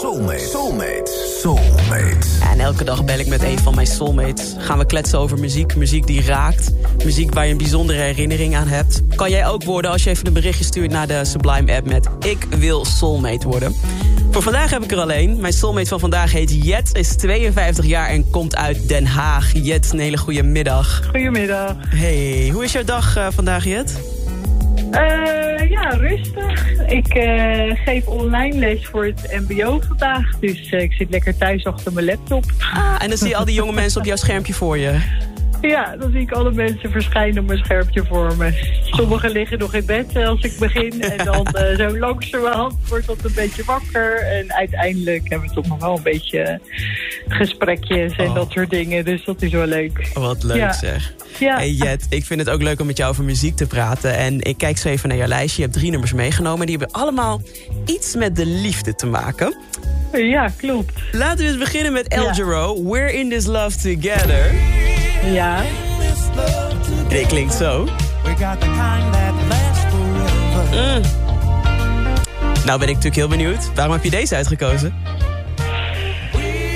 Soulmate. Soulmate. Soulmate. En elke dag bel ik met een van mijn soulmates. Gaan we kletsen over muziek, muziek die raakt. Muziek waar je een bijzondere herinnering aan hebt. Kan jij ook worden als je even een berichtje stuurt naar de Sublime app met... Ik wil soulmate worden. Voor vandaag heb ik er alleen. Mijn soulmate van vandaag heet Jet, is 52 jaar en komt uit Den Haag. Jet, een hele goede middag. Goedemiddag. Hey, hoe is jouw dag uh, vandaag, Jet? Uh, ja, rustig. Ik uh, geef online les voor het mbo vandaag. Dus uh, ik zit lekker thuis achter mijn laptop. Ah, en dan zie je al die jonge mensen op jouw schermpje voor je. Ja, dan zie ik alle mensen verschijnen op mijn schermpje voor me. Sommigen liggen nog in bed als ik begin. En dan uh, zo langzamerhand wordt dat een beetje wakker. En uiteindelijk hebben we toch nog wel een beetje gesprekjes en oh. dat soort dingen. Dus dat is wel leuk. Wat leuk ja. zeg. Ja. Hey Jet, ik vind het ook leuk om met jou over muziek te praten. En ik kijk zo even naar jouw lijstje. Je hebt drie nummers meegenomen. Die hebben allemaal iets met de liefde te maken. Ja, klopt. Laten we eens beginnen met El Giro. We're in this love together. Ja. Dit klinkt zo. Mm. Nou ben ik natuurlijk heel benieuwd. Waarom heb je deze uitgekozen?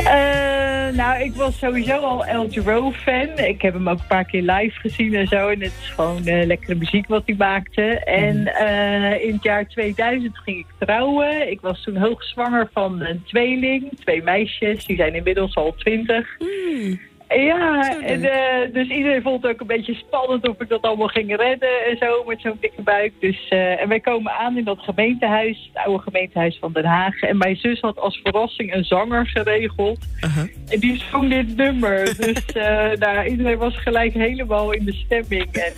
Uh, nou, ik was sowieso al El Giro fan. Ik heb hem ook een paar keer live gezien en zo. En het is gewoon uh, lekkere muziek wat hij maakte. En uh, in het jaar 2000 ging ik trouwen. Ik was toen hoogzwanger van een tweeling. Twee meisjes, die zijn inmiddels al twintig. Mm. Ja, en, uh, dus iedereen vond het ook een beetje spannend of ik dat allemaal ging redden en zo met zo'n dikke buik. Dus, uh, en wij komen aan in dat gemeentehuis, het oude gemeentehuis van Den Haag. En mijn zus had als verrassing een zanger geregeld. Uh -huh. En die zong dit nummer. dus uh, nou, iedereen was gelijk helemaal in de stemming. En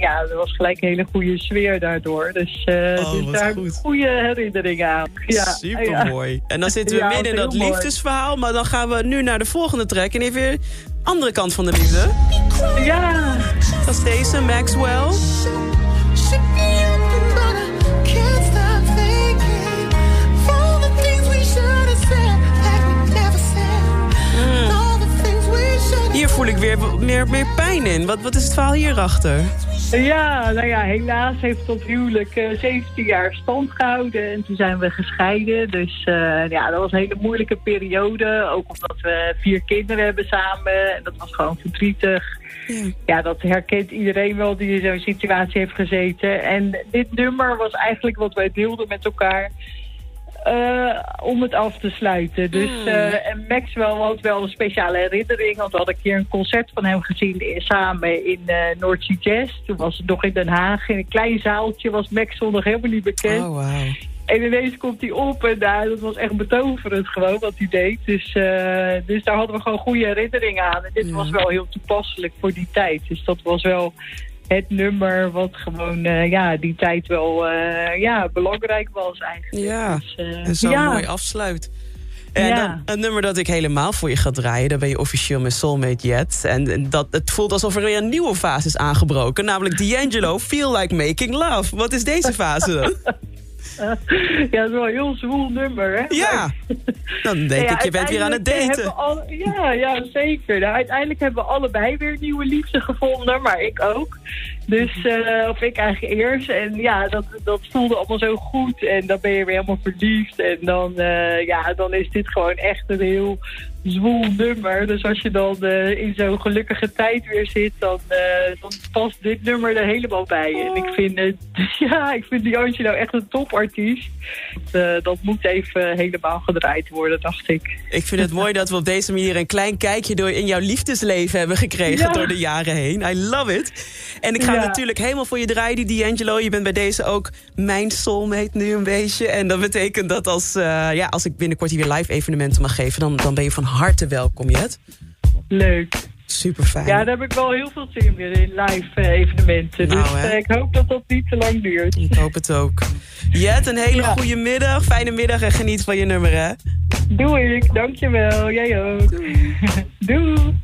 ja, er was gelijk een hele goede sfeer daardoor. Dus, oh, dus daar goed. goede herinneringen aan. Ja, Super mooi. Ja. En dan zitten we ja, midden in dat mooi. liefdesverhaal. Maar dan gaan we nu naar de volgende track. En even andere kant van de liefde. Ja. Dat is deze, Maxwell. Hier voel ik weer meer, meer pijn in. Wat, wat is het verhaal hierachter? Ja, nou ja, helaas heeft dat huwelijk uh, 17 jaar stand gehouden en toen zijn we gescheiden. Dus uh, ja, dat was een hele moeilijke periode. Ook omdat we vier kinderen hebben samen en dat was gewoon verdrietig. Ja, ja dat herkent iedereen wel die in zo'n situatie heeft gezeten. En dit nummer was eigenlijk wat wij deelden met elkaar. Uh, om het af te sluiten. Dus, uh, en Maxwell had wel een speciale herinnering. Want we hadden een keer een concert van hem gezien in, samen in uh, North Sea Jazz. Toen was het nog in Den Haag. In een klein zaaltje was Maxwell nog helemaal niet bekend. Oh, wow. En ineens komt hij op en nou, dat was echt betoverend gewoon wat hij deed. Dus, dus daar hadden we gewoon goede herinneringen aan. En dit Ja. was wel heel toepasselijk voor die tijd. Dus dat was wel het nummer wat gewoon uh, ja, die tijd wel uh, ja, belangrijk was eigenlijk. Ja, dus, uh, en zo ja. mooi afsluit. En Ja. dan, een nummer dat ik helemaal voor je ga draaien... daar ben je officieel mijn soulmate yet. En dat, het voelt alsof er weer een nieuwe fase is aangebroken. Namelijk D'Angelo, Feel Like Making Love. Wat is deze fase dan? ja, dat is wel een heel zwoel nummer, hè? Ja, dan denk Ja, ik, je bent weer aan het daten. Al, ja, ja, zeker. Nou, uiteindelijk hebben we allebei weer nieuwe liefde gevonden, maar ik ook. Dus, eh, of ik eigenlijk eerst. En ja, dat, dat voelde allemaal zo goed. En dan ben je weer helemaal verliefd. En dan, eh, ja, dan is dit gewoon echt een heel zwoel nummer. Dus als je dan eh, in zo'n gelukkige tijd weer zit, dan, dan past dit nummer er helemaal bij. En ik vind, het, ja, ik vind D'Angelo echt een topartiest. Dat moet even helemaal gedraaid worden, dacht ik. Ik vind het mooi dat we op deze manier een klein kijkje door in jouw liefdesleven hebben gekregen Ja. door de jaren heen. I love it. En ik ga Ja. natuurlijk helemaal voor je draaien, die D'Angelo. Je bent bij deze ook mijn soulmate nu een beetje. En dat betekent dat als, eh, ja, als ik binnenkort hier weer live evenementen mag geven... dan, dan ben je van harte welkom, Jet. Leuk. Super fijn. Ja, daar heb ik wel heel veel zin weer in live eh, evenementen. Nou, dus hè. eh, ik hoop dat dat niet te lang duurt. Ik hoop het ook. Jet, een hele Ja. goede middag. Fijne middag en geniet van je nummer, hè? Doe ik, dankjewel. Jij ook. Doei. Strolling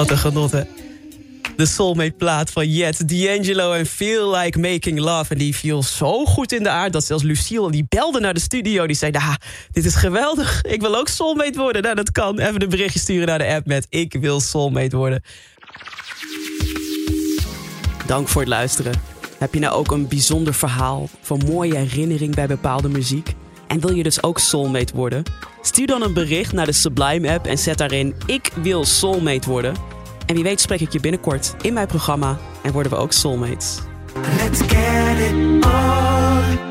Wat een genot, hè? De soulmate plaat van Jet, D'Angelo en Feel Like Making Love. En die viel zo goed in de aard dat zelfs Lucille die belde naar de studio. Die zei, nah, dit is geweldig. Ik wil ook soulmate worden. Nou, dat kan. Even een berichtje sturen naar de app met ik wil soulmate worden. Dank voor het luisteren. Heb je nou ook een bijzonder verhaal van mooie herinnering bij bepaalde muziek? En wil je dus ook soulmate worden? Stuur dan een bericht naar de Sublime app en zet daarin ik wil soulmate worden en wie weet spreek ik je binnenkort in mijn programma en worden we ook soulmates. Let's get it on.